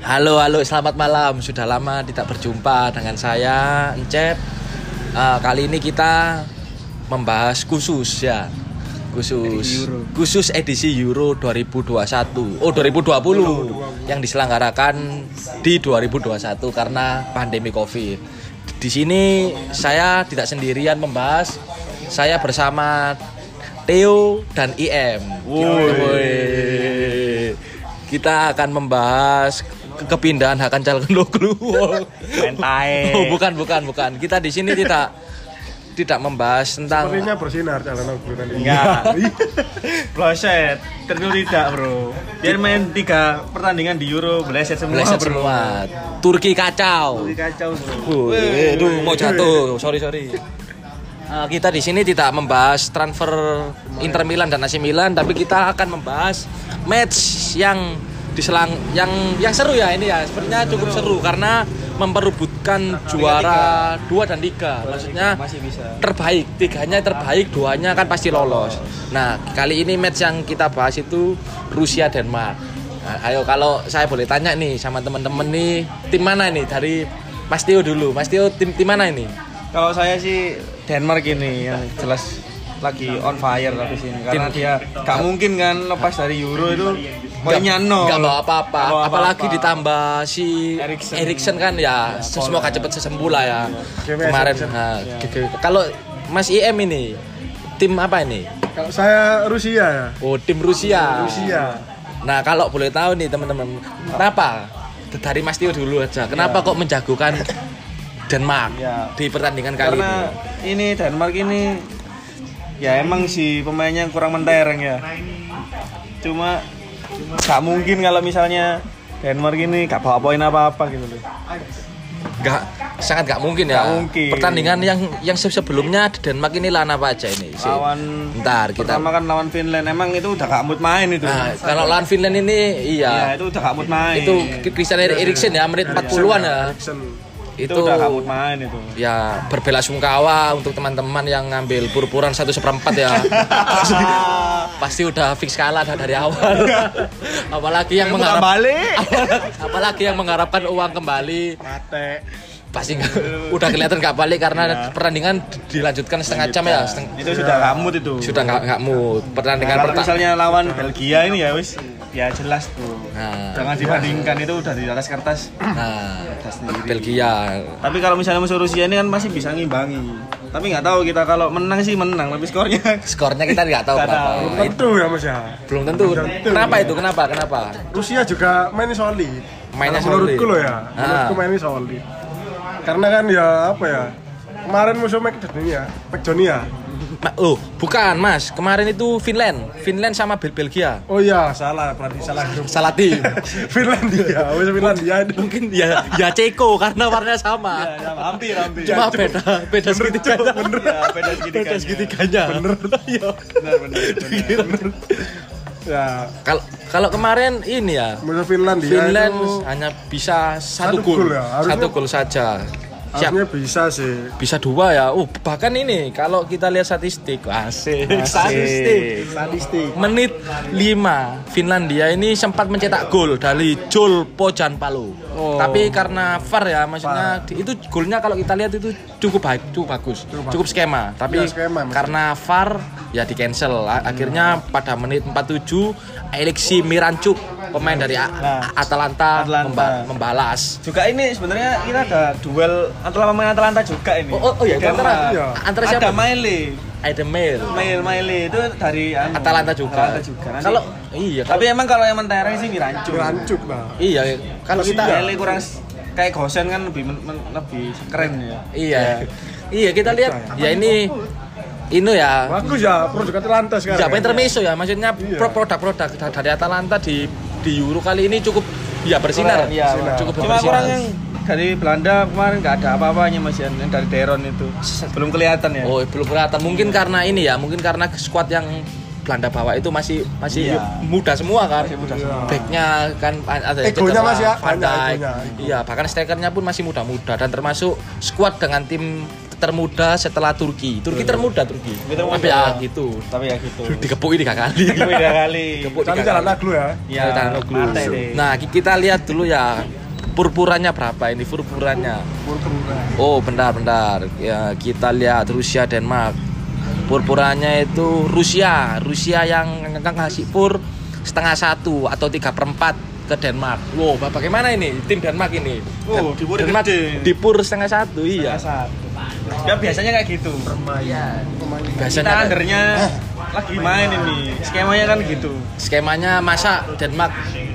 Halo, halo, selamat malam. Sudah lama tidak berjumpa dengan saya, Encep. Eh, kali ini kita membahas khusus ya. Khusus khusus edisi Euro 2021. Oh, 2020 yang diselenggarakan di 2021 karena pandemi Covid. Di sini saya tidak sendirian membahas. Saya bersama Theo dan IM. Woi. Kita akan membahas ke- kepindahan Hakan Calhanoglu. Mentai. Oh, bukan, bukan, bukan. Kita di sini tidak tidak membahas tentang Sepertinya bersinar calon aku tadi. Enggak. Bloset. Tentu tidak, Bro. Dia main tiga pertandingan di Euro, bleset semua, meleset Bro. semua. Turki kacau. Ini Kacau, Bro. Aduh, mau jatuh. Sorry, sorry. Uh, kita di sini tidak membahas transfer Inter Milan dan AC Milan, tapi kita akan membahas match yang diselang yang yang seru ya ini ya. Sepertinya cukup seru karena memperebutkan juara 2 dan 3. Maksudnya terbaik, tiganya terbaik, duanya kan pasti lolos. Nah, kali ini match yang kita bahas itu Rusia Denmark. Nah, ayo kalau saya boleh tanya nih sama teman-teman nih, tim mana nih dari Mas Tio dulu. Mas Tio tim tim mana ini? Kalau saya sih Denmark ini yang jelas lagi on fire habis ini karena dia gak mungkin kan lepas dari Euro itu poinnya nol. Gak bawa apa-apa. Nggak bawa Apalagi apa-apa. ditambah si Eriksen. Eriksen kan ya semoga cepat sembuh lah ya. GWS Kemarin nah, g- kalau Mas IM ini tim apa ini? Kalau saya Rusia ya. Oh, tim Rusia. Rusia. Nah, kalau boleh tahu nih teman-teman, kenapa dari Mas Tio dulu aja, kenapa kok menjagokan Denmark Ya. di pertandingan kali karena ini? ini Denmark ini ya emang si pemainnya kurang mentereng ya cuma gak mungkin kalau misalnya Denmark ini gak bawa poin apa-apa gitu loh Gak, sangat gak mungkin ya. Nggak mungkin. Pertandingan yang yang se- sebelumnya di Denmark ini lawan apa aja ini? Si- lawan Ntar kita. pertama kan lawan Finland emang itu udah gak mood main itu Nah, kalau lawan Finland ini ya iya. itu udah gak mood main Itu Christian Eriksen ya menit 40-an ya. Eriksen. Itu, Itu udah mood main itu. ya berbela sungkawa untuk teman-teman yang ngambil pur-puran satu seperempat ya. Pasti, pasti udah fix kalah dah dari awal. Apalagi yang mengharap balik. Apalagi yang mengharapkan uang kembali. Mate. Pasti nggak- udah kelihatan nggak balik karena pertandingan dilanjutkan setengah jam ya seteng- itu sudah gak mood itu sudah nggak nggak mood pertandingan Nah, kalau pertama misalnya lawan Belgia ini ya wis ya jelas tuh nah, jangan dibandingkan itu udah di atas kertas nah. Belgia Tapi kalau misalnya musuh Rusia ini kan masih bisa ngimbangi. Tapi nggak tahu kita kalau menang sih menang, tapi skornya skornya kita nggak tahu berapa tahu. Tentu ya Mas ya. belum tentu kenapa itu kenapa kenapa Rusia juga mainnya solid. Mainnya Kalau menurutku solid. loh ya. Ah. Menurutku mainnya solid. Karena kan ya apa ya? Kemarin musuh Makedonia, Makedonia. Ma- oh bukan mas kemarin itu Finland Finland sama Bel Belgia Oh iya, salah berarti salah grup. salah tim Finlandia, wis Finlandia itu. mungkin ya ya Ceko karena warnanya sama Ya, hampir hampir. cuma beda beda segitiganya Ya, beda segitiganya. beda segitiganya bener Iya. Benar benar. benar. Ya, kalau kalau kemarin ini ya musuh Finlandia Finland itu hanya bisa satu Satu gol. gol ya, harusnya- satu gol saja siap harusnya bisa sih. bisa dua ya oh bahkan ini kalau kita lihat statistik asik, statistik Statistik. menit 5 Finlandia ini sempat mencetak gol dari Jol Pojan Palu. Oh. Tapi karena VAR ya maksudnya di- itu golnya kalau kita lihat itu cukup baik, cukup bagus, Cukup cukup, skema. Tapi Ya, skema, maksudnya. karena VAR ya di cancel. Akhirnya pada menit 47 Alexi Mirancuk pemain dari A- Nah, Atalanta, Atalanta. memba- membalas. Juga ini sebenarnya kita ada duel antara pemain Atalanta juga ini. Oh, oh, oh iya, Denmark. antara- iya. antara ada siapa? Maile. Ada Mail. Mail Maile itu dari anu, Atalanta juga. Atalanta juga. Nanti- Kalau iya, tapi emang kalau yang mentereng sih Mirancu. Rancuk lah. iya kalau kita Maile kurang kayak Gosen kan lebih men- men- lebih keren ya. Iya. Iya, kita lihat ya ini ini ya Bagus ya, produk Atalanta sekarang. Siapa intermezzo ya, maksudnya Iya. pro- produk-produk da- dari Atalanta di di Euro kali ini cukup ya bersinar, Keren, iya, Bersinar. cukup Cuma bersinar. kurang yang dari Belanda kemarin nggak ada apa-apanya mas Yan. yang dari Deron itu belum kelihatan ya. Oh, belum kelihatan. Mungkin karena ini ya, mungkin karena skuad yang Belanda bawa itu masih masih Iya. muda semua kan. Masih muda semua. Backnya kan ada Egonya Cedera, masih ya, Van banyak Dijk. egonya. Iya, bahkan strikernya pun masih muda-muda dan termasuk skuad dengan tim termuda setelah Turki. Turki termuda Turki. termuda. Tapi ya gitu. Tapi ya gitu. Dikepuk ini kali. Beda kali. Dikepuk tiga jalan kali. aglu ya. Ya, nuglu. mate deh. Nah, ki- kita lihat dulu ya purpurannya berapa ini purpurannya. Purpura. Oh, bentar, bentar. Ya, kita lihat Rusia Denmark. Purpurannya itu Rusia, Rusia yang ngasih pur setengah satu atau tiga perempat ke Denmark. Wow, bagaimana ini tim Denmark ini? Oh, Dan- di pur Denmark gede. di pur setengah satu, iya. Satu. Ya biasanya kayak gitu. Iya. Kita Biasanya undernya lagi main ini. Skemanya kan gitu. skemanya masa Denmark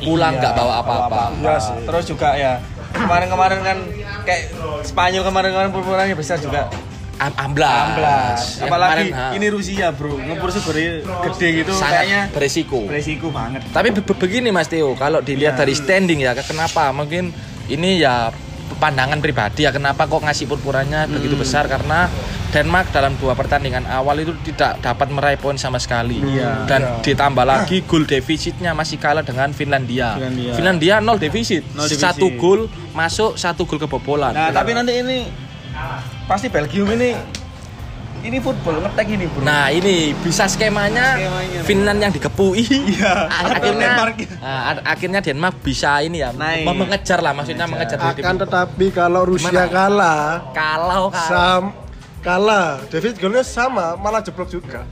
pulang nggak bawa apa-apa. Iya. Terus juga ya kemarin-kemarin kan kayak Spanyol kemarin-kemarin purpurannya besar juga. Am amblas. Amblas. Yang Apalagi kemarin, ini Rusia, Bro. Ngepur segede gede gitu sangat kayaknya beresiko. beresiko banget. Tapi be- be- begini Mas Teo, kalau dilihat Iya. dari standing ya, kenapa? Mungkin ini ya pandangan pribadi ya, kenapa kok ngasih purpurannya begitu Hmm. besar? Karena Denmark dalam dua pertandingan awal itu tidak dapat meraih poin sama sekali. Iya. Dan ditambah lagi gol defisitnya masih kalah dengan Finlandia. Finlandia. nol defisit. Nol defisit. Satu gol masuk, satu gol kebobolan. Nah, tapi nanti ini pasti Belgium ini ini football ngetek ini, Bro. Nah ini bisa skemanya, Skemanya. Finland yang dikepui. Iya, akhirnya, Denmark. Nah, ad- akhirnya Denmark bisa ini ya, Naik. mengejar lah, maksudnya mengejar. dari Akan tetapi kalau Rusia Gimana? kalah, kalau kalau- sam kalah, David golnya sama, malah jeblok juga.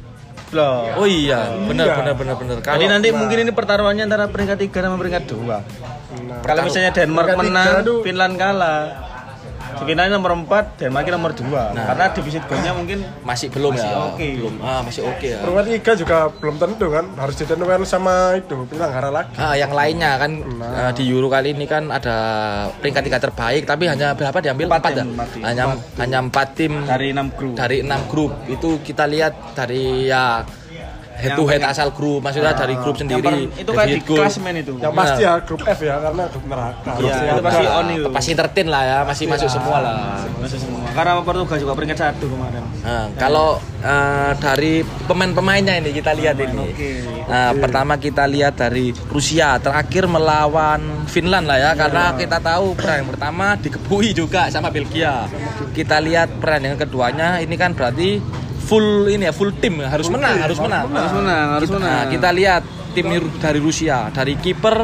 Loh. Oh iya, benar Iya. benar benar benar. Kalau Jadi nanti Nah. mungkin ini pertaruhannya antara peringkat 3 sama peringkat 2. Nah, Kalau misalnya Denmark peringkat menang, tiga Finland kalah. Finland nomor 4, Denmark nomor 2. Nah. Karena defisit golnya mungkin masih belum Masih ya. oke. Belum. Ah, masih oke ya. peringkat tiga juga belum tentu kan, harus ditentukan sama itu penyelenggara lagi. Ah, yang lainnya kan Nah. eh, di Euro kali ini kan ada peringkat tiga terbaik, tapi hanya berapa diambil Empat empat, tim, ya? empat tim. Hanya hanya empat tim dari 6 grup. dari enam grup itu kita lihat dari ya head to head asal grup maksudnya dari grup Yang sendiri itu kayak di klasemen itu. Yang Nah. pasti ya grup F ya, karena grup neraka. Iya, Pasti itu pasti on itu. pasti entertain lah ya masih masuk semua lah Masuk semua. Karena Portugal juga peringkat 1 kemarin. Nah, kalau eh, dari pemain-pemainnya ini kita lihat ini. Nah, pertama kita lihat dari Rusia terakhir melawan Finland lah ya karena kita tahu peran yang pertama dikepui juga sama Belgia. Kita lihat peran yang keduanya ini kan berarti full ini ya full tim harus menang, harus menang. Harus menang, harus Kita- menang. Nah, kita lihat tim dari Rusia, dari kiper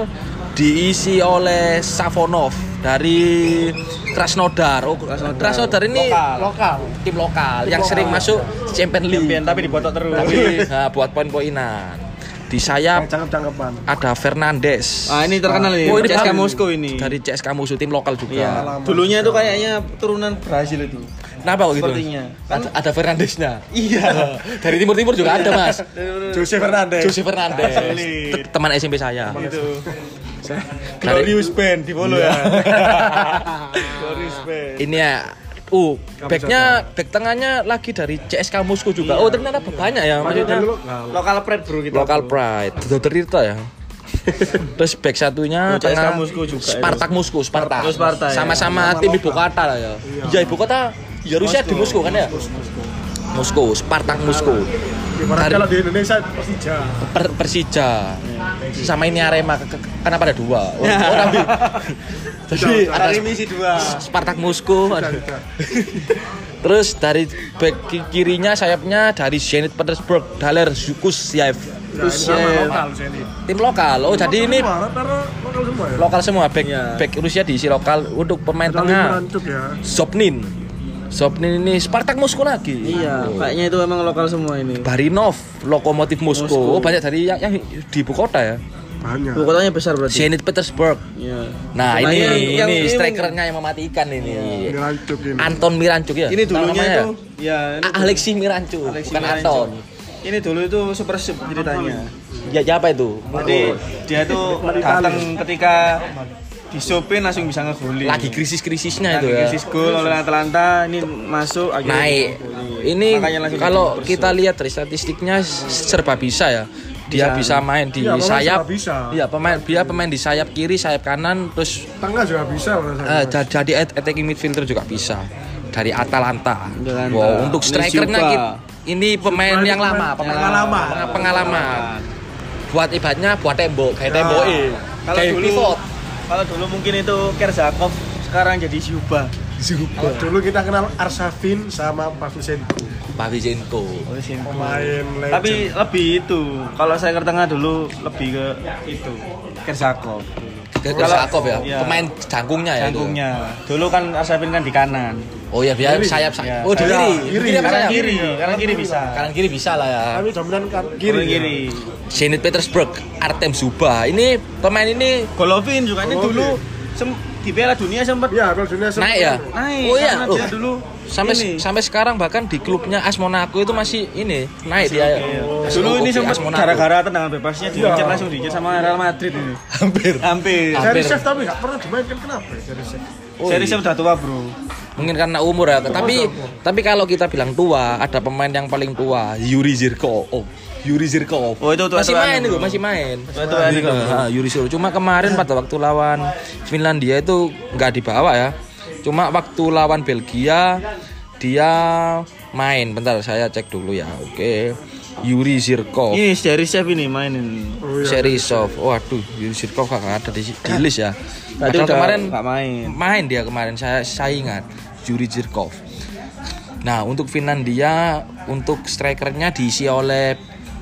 diisi oleh Savonov dari Krasnodar. Oh, Krasnodar. Krasnodar ini Lokal. Lokal. tim lokal yang sering masuk Champions League. Champion tapi dibotok terus. Tapi nah, buat poin-poinan. Di sayap Yang cakep-cakepan. ada Fernandes. Ah, ini terkenal nih. Oh, ini CSKA baru. Moskow ini. Dari CSKA Moskow tim lokal juga. Iya. Dulunya itu kayaknya turunan Brasil itu. Kenapa kok gitu? Sepertinya. Kan Ada, ada Fernandesnya. iya. Dari timur-timur juga ada, Mas. Jose Fernandez. Jose Fernandes. Teman SMP saya. Dari- Glorious Band di follow ya. Glorious Band. Ini ya Uh, backnya, back tengahnya lagi dari CSKA Moskow juga. Oh, ternyata banyak ya maksudnya. Lokal pride bro kita. Lokal pride, Dr. Tirta ya. Terus back satunya Oh, tengah Moskow juga ya. Spartak Moskow, Spartak. Oh, Spartak ya. Sama-sama tim ibu kota lah ya. Iya, ibu kota ya Rusia di Moskow kan ya? Moskow, Spartak Moskow. Ibarat kalau di Indonesia Persija. Per Persija. Sama ini Arema ke- ke- kenapa ada dua? Oh, oh, tapi jadi ada misi dua. Spartak Moskow. ada- Terus dari back ki- kirinya sayapnya dari Zenit Petersburg, Daler Zukusyev. Sama lokal sini. Tim lokal. Oh, jadi ini lokal semua ya. lokal semua back Iya. back Rusia diisi lokal untuk pemain tengah ya. Zopnin Zopnin ini Spartak Moskow lagi Iya, kayaknya itu memang lokal semua ini. Barinov Lokomotif Moskow Moskow. oh banyak dari yang, yang di ibu kota ya Banyak. Ibu kotanya besar berarti. Zenit Petersburg Iya. nah Pemainnya ini yang- ini yang- strikernya yang mematikan ini Merancuk ini. Anton Mirancuk ya Ini dulunya namanya itu ya ini A- Alexi Mirancuk Alexi bukan Mirancuk. Anton Ini dulu itu super sub ceritanya. ya, ya apa itu Jadi dia tuh datang ketika disupin langsung bisa ngegolin. lagi krisis-krisisnya itu Lagi ya krisis gol oleh Atalanta ini masuk naik. Ini kalau kita lihat dari statistiknya serba bisa ya. Dia Bisa. bisa, main di Iya, pemain sayap. bisa. Iya, pemain dia pemain di sayap kiri, sayap kanan, terus Tengah juga bisa eh, ja- jadi at- attacking midfielder juga bisa. Dari Atalanta. Atalanta. Wow, untuk strikernya kita, ini pemain yang lama, pemain pengalaman. pengalaman. Pengalaman. Buat ibaratnya buat tembok, kayak Ya. tembok kalau kayak dulu pivot. Kalau dulu mungkin itu Kerzakov sekarang jadi Zuba Kalau dulu kita kenal Arsafin sama Pavlichenko. Pavichenko. Pemain legend. Tapi lebih itu. Kalau saya ke tengah dulu lebih ke itu. Kersakov. Kersakov ya, Iya. pemain jangkungnya ya. itu? Jangkungnya. Dulu kan Asafin kan di kanan. Oh ya biar Kiri. sayap Iya. sayap. Oh di kiri. kiri. Kiri Kanan sayap? kiri, kanan kiri bisa. Kanan kiri bisa lah ya. Kami dominan kan Kiri kiri. kiri. Zenit Petersburg, Artem Zuba. Ini pemain ini Golovin juga ini Golovin. dulu sem- di Piala Dunia sempat Iya, Piala Dunia sempat naik ya? naik. Oh iya. Oh. dia dulu Sampai ini. sampai sekarang bahkan di klubnya AS Monaco itu masih ini naik dia. Iya. AS Dulu ini sempat gara-gara tendangan bebasnya Iya. diincar langsung diincar sama Real Madrid ini. hampir. Hampir. Seri chef tapi nggak pernah dimainkan kenapa ya seri chef? Oh, Seri iya. udah tua, Bro. Mungkin karena umur ya. Tapi tapi kalau kita bilang tua, ada pemain yang paling tua, Yuri Zirkov. Oh, Yuri Zirkov. Oh, itu tua-tuaan masih main bro. masih main. Yuri, itu, ah, Yuri Zirkov. Cuma kemarin pada waktu lawan Finlandia itu nggak dibawa ya. Cuma waktu lawan Belgia dia main. Bentar saya cek dulu ya. Oke. Yuri Zirkov. Ini dari chef ini mainin. Oh iya. Serisov. Waduh, Yuri Zirkov kagak ada di, di list ya. Tadi udah kemarin nggak main. main dia kemarin saya saya ingat Yuri Zirkov. Nah untuk Finlandia untuk strikernya diisi oleh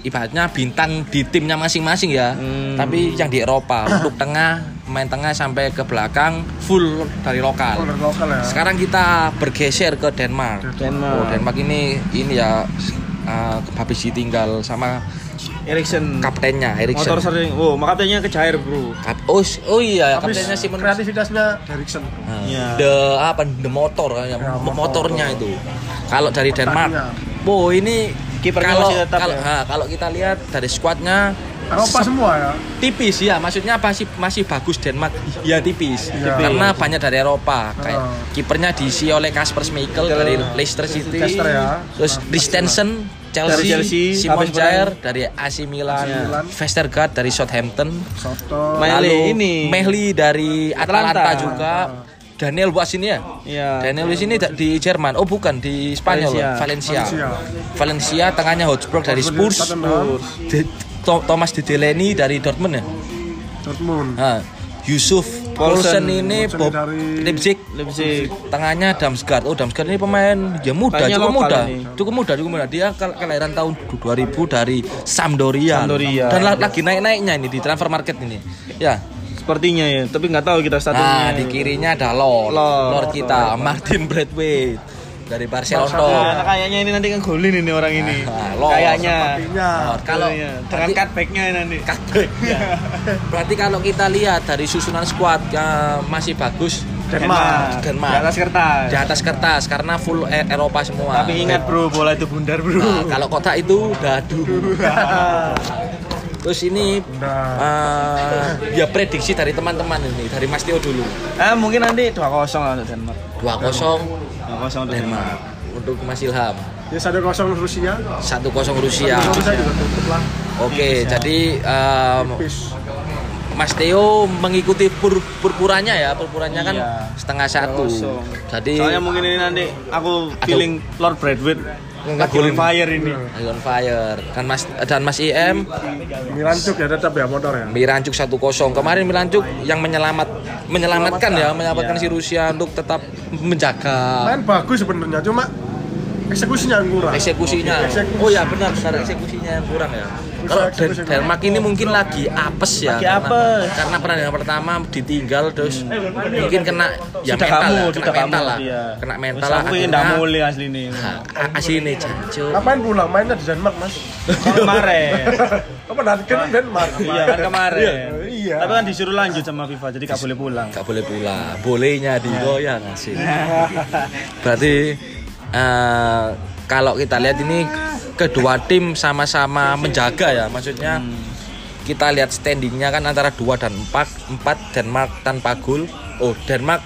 ibaratnya bintang di timnya masing-masing ya. Hmm. Tapi yang di Eropa untuk tengah main tengah sampai ke belakang full dari lokal. Owner lokal ya. Sekarang kita bergeser ke Denmark. Denmark. Oh, Denmark ini ini ya uh, habis ditinggal sama Erikson. kaptennya Eriksen. Motor sering. Oh, makanya kecair, Bro. Kap- oh, oh iya, kaptennya Simon kreativitasnya Erikson. Nah, Iya. The apa the motor Ya, motor. motornya itu. Kalau dari Denmark, oh ini Kipernya kalau masih tetap kalau ya? ah, kalau kita lihat dari skuadnya Eropa semua ya. tipis ya, maksudnya masih masih bagus Denmark ya tipis. Iya. Karena banyak dari Eropa. Kayak Ah. kipernya diisi oleh Kasper Schmeichel dari Leicester City. Leicester ya. Terus Christensen Chelsea, Dari Chelsea, Simon Jair dari AC Milan, Milan. Vestergaard dari Southampton, Mehli Lalu ini. Mehli dari Atalanta, Atalanta. juga. Daniel Buas ini ya? Iya. Daniel Luiz ini da- di Jerman. Oh bukan di Spanyol. Valencia. Valencia. Valencia. Valencia tengahnya Hotspur dari di Spurs. Tottenham. De- Thomas dari Dortmund ya. Dortmund. Nah, Yusuf Paulsen. Paulsen ini Paulsen Bob dari- Leipzig. Leipzig. Tengahnya Damsgaard. Oh Damsgaard ini pemain ya muda, Kayaknya cukup muda, ini. cukup muda, cukup muda. Dia kelahiran tahun 2000 dari Sampdoria. Sampdoria. Dan la- lagi naik-naiknya ini di transfer market ini. Ya, Sepertinya ya, tapi nggak tahu kita statusnya. Nah, di kirinya ada Lord. Lord. Lord kita, Martin Bradway dari Barcelona. Nah, kayaknya ini nanti kan golin ini orang ini. Nah, Lord. kayaknya. Lord. Kalau dengan cutbacknya nanti. Cutback. Berarti kalau kita lihat dari susunan squad yang masih bagus Denmark. Denmark. Di atas kertas. di atas kertas karena full E- Eropa semua. Tapi ingat bro, bola itu bundar bro. Nah, kalau kotak itu dadu. Terus ini Nah. eh, ya prediksi dari teman-teman ini dari Mas Tio dulu. Ah, mungkin nanti 2-0 lah untuk Denmark. 2-0 2-0 untuk Denmark. Denmark untuk Mas Ilham. Ya satu kosong Rusia. 1-0 Rusia. Oke, jadi em, Peace. Mas Theo mengikuti pur purpurannya ya, purpurannya kan Iya. setengah satu. Jadi Soalnya mungkin ini nanti aku feeling Lord Bradwood lagi on fire ini. on fire. Dan Mas dan Mas IM Mirancuk ya tetap ya motor ya. Mirancuk 1-0. Kemarin Mirancuk yang menyelamat menyelamatkan ya, menyelamatkan Iya. si Rusia untuk tetap menjaga Main bagus sebenarnya cuma eksekusinya yang kurang. eksekusinya. Eksekusi. Oh ya benar benar eksekusinya yang kurang ya. Kalau. Denmark ini mungkin lagi apes ya. Lagi karena- apes. Karena pertandingan pertama ditinggal terus mungkin kena ya sudah mental kamu, sudah kena mental kamu. lah. Iya. Kena mental lah. Aku nggak mulai asli ini. Nah, asli nih jancuk. Ngapain pulang mainnya di Denmark mas? kemarin. Apa nanti kan Denmark? Iya kan kemarin. Iya. Tapi kan disuruh lanjut sama FIFA, jadi nggak boleh pulang. Gak boleh pulang. Bolehnya digoyang sih. Berarti eh, kalau kita lihat ini kedua tim sama-sama menjaga ya. Maksudnya kita lihat standingnya kan antara 2 dan 4 4 Denmark tanpa gol oh Denmark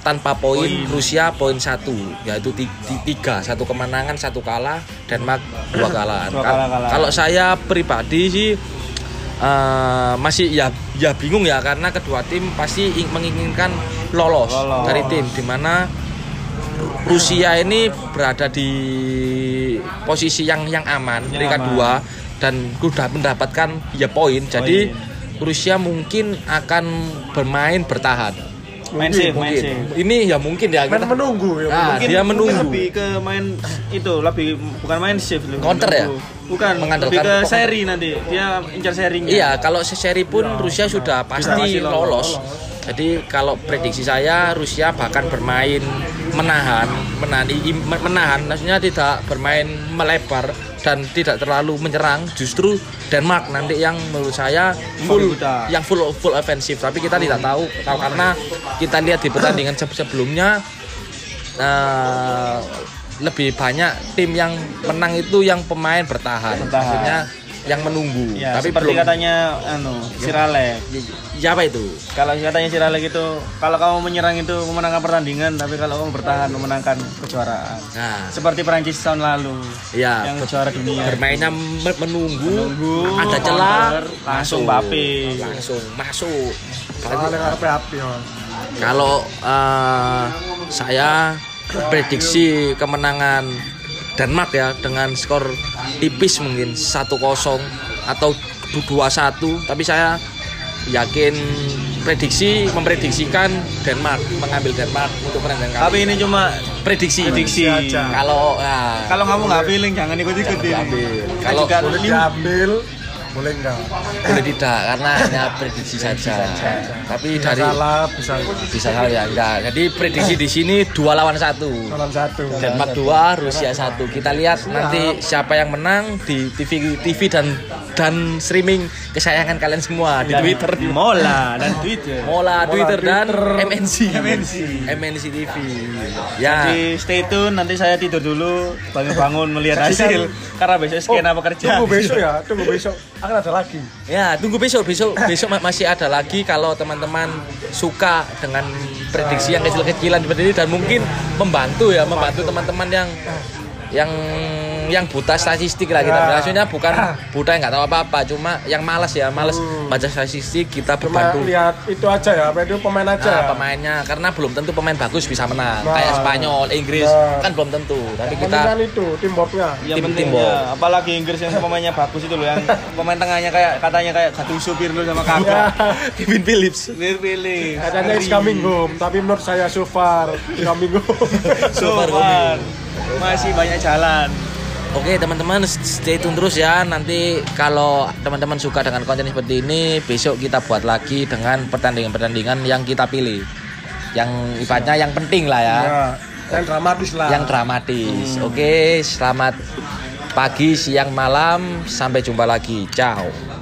tanpa poin Rusia poin satu yaitu ti- ti- tiga satu kemenangan satu kalah Denmark dua kalah Dua Kal- kalah-kalah. kalau saya pribadi sih eh, masih ya ya bingung ya karena kedua tim pasti ing- menginginkan lolos, Lolos. dari tim di mana Rusia ini berada di posisi yang yang aman Yang peringkat aman. dua dan sudah mendapatkan ya poin jadi Rusia mungkin akan bermain bertahan main Mungkin, main Mungkin. safe Ini ya mungkin ya. Main kita- menunggu ya. Nah, mungkin, dia mungkin menunggu. lebih ke main itu lebih bukan main shift Counter ya? bukan Mengandalkan lebih ke pokok- seri nanti dia incar serinya Iya, kalau seri pun Rusia sudah pasti lolos. Jadi kalau prediksi saya Rusia bahkan bermain menahan, menahan, menahan, maksudnya tidak bermain melebar dan tidak terlalu menyerang. Justru Denmark nanti yang menurut saya full, yang full full offensive. Tapi kita tidak tahu, tahu karena kita lihat di pertandingan se- sebelumnya eh, lebih banyak tim yang menang itu yang pemain bertahan, Bertahan. maksudnya yang menunggu. ya tapi seperti belum katanya anu Siralek siapa itu? kalau katanya Siralek itu kalau kamu menyerang itu memenangkan pertandingan tapi kalau kamu bertahan memenangkan kejuaraan Nah, seperti Perancis tahun lalu ya yang juara dunia bermainnya me- menunggu, Menunggu, ada celah counter, langsung Mbappe. langsung masuk. Ya. Kalau eh, saya prediksi kemenangan Denmark ya dengan skor tipis mungkin 1-0 atau 2-1 tapi saya yakin prediksi memprediksikan Denmark mengambil Denmark untuk menang tapi ini cuma prediksi. prediksi aja. kalau nah, kalau kamu nggak feeling jangan ikut-ikut ini diambil. Kita kalau juga diambil, boleh enggak? boleh tidak karena hanya prediksi saja tapi Bisa dari salah, bisa bisa salah ya enggak jadi prediksi di sini dua lawan satu dalam satu. Denmark 2, Rusia 1. Kita lihat nanti siapa yang menang di TV TV dan dan streaming kesayangan kalian semua di Twitter. di Mola dan Twitter Mola, Twitter, dan. MNC. MNC. MNC TV. Ya. Jadi stay tune nanti saya tidur dulu bangun-bangun melihat hasil karena besok skena pekerja. Tunggu besok ya, tunggu besok. Akan ada lagi. Ya, tunggu besok besok besok ma- masih ada lagi kalau teman-teman suka dengan prediksi yang kecil-kecilan seperti ini dan mungkin membantu ya, membantu teman-teman yang yang yang buta statistik lah kita. Ya. Maksudnya bukan buta yang nggak tahu apa-apa, cuma yang malas ya, malas baca statistik kita Cuma berbantu lihat itu aja ya, apa itu pemain aja. Nah, ya. pemainnya karena belum tentu pemain bagus bisa menang. Nah. Kayak Spanyol, Inggris Nah. kan belum tentu. Tapi Yang kita kan itu teamworknya. Yang Tim- penting tim ya, apalagi Inggris yang pemainnya bagus itu loh yang pemain tengahnya kayak katanya kayak Gattuso Pirlo sama Kakak. Kevin Phillips. Pilih-pilih. Katanya is coming home, tapi menurut saya so far is coming home. So So far, far. Masih banyak jalan. Oke teman-teman stay tune terus ya. Nanti kalau teman-teman suka dengan konten seperti ini besok kita buat lagi dengan pertandingan-pertandingan yang kita pilih. Yang ibaratnya yang penting lah ya. Ya, yang dramatis lah. yang dramatis. Oke selamat pagi siang malam. Sampai jumpa lagi. Ciao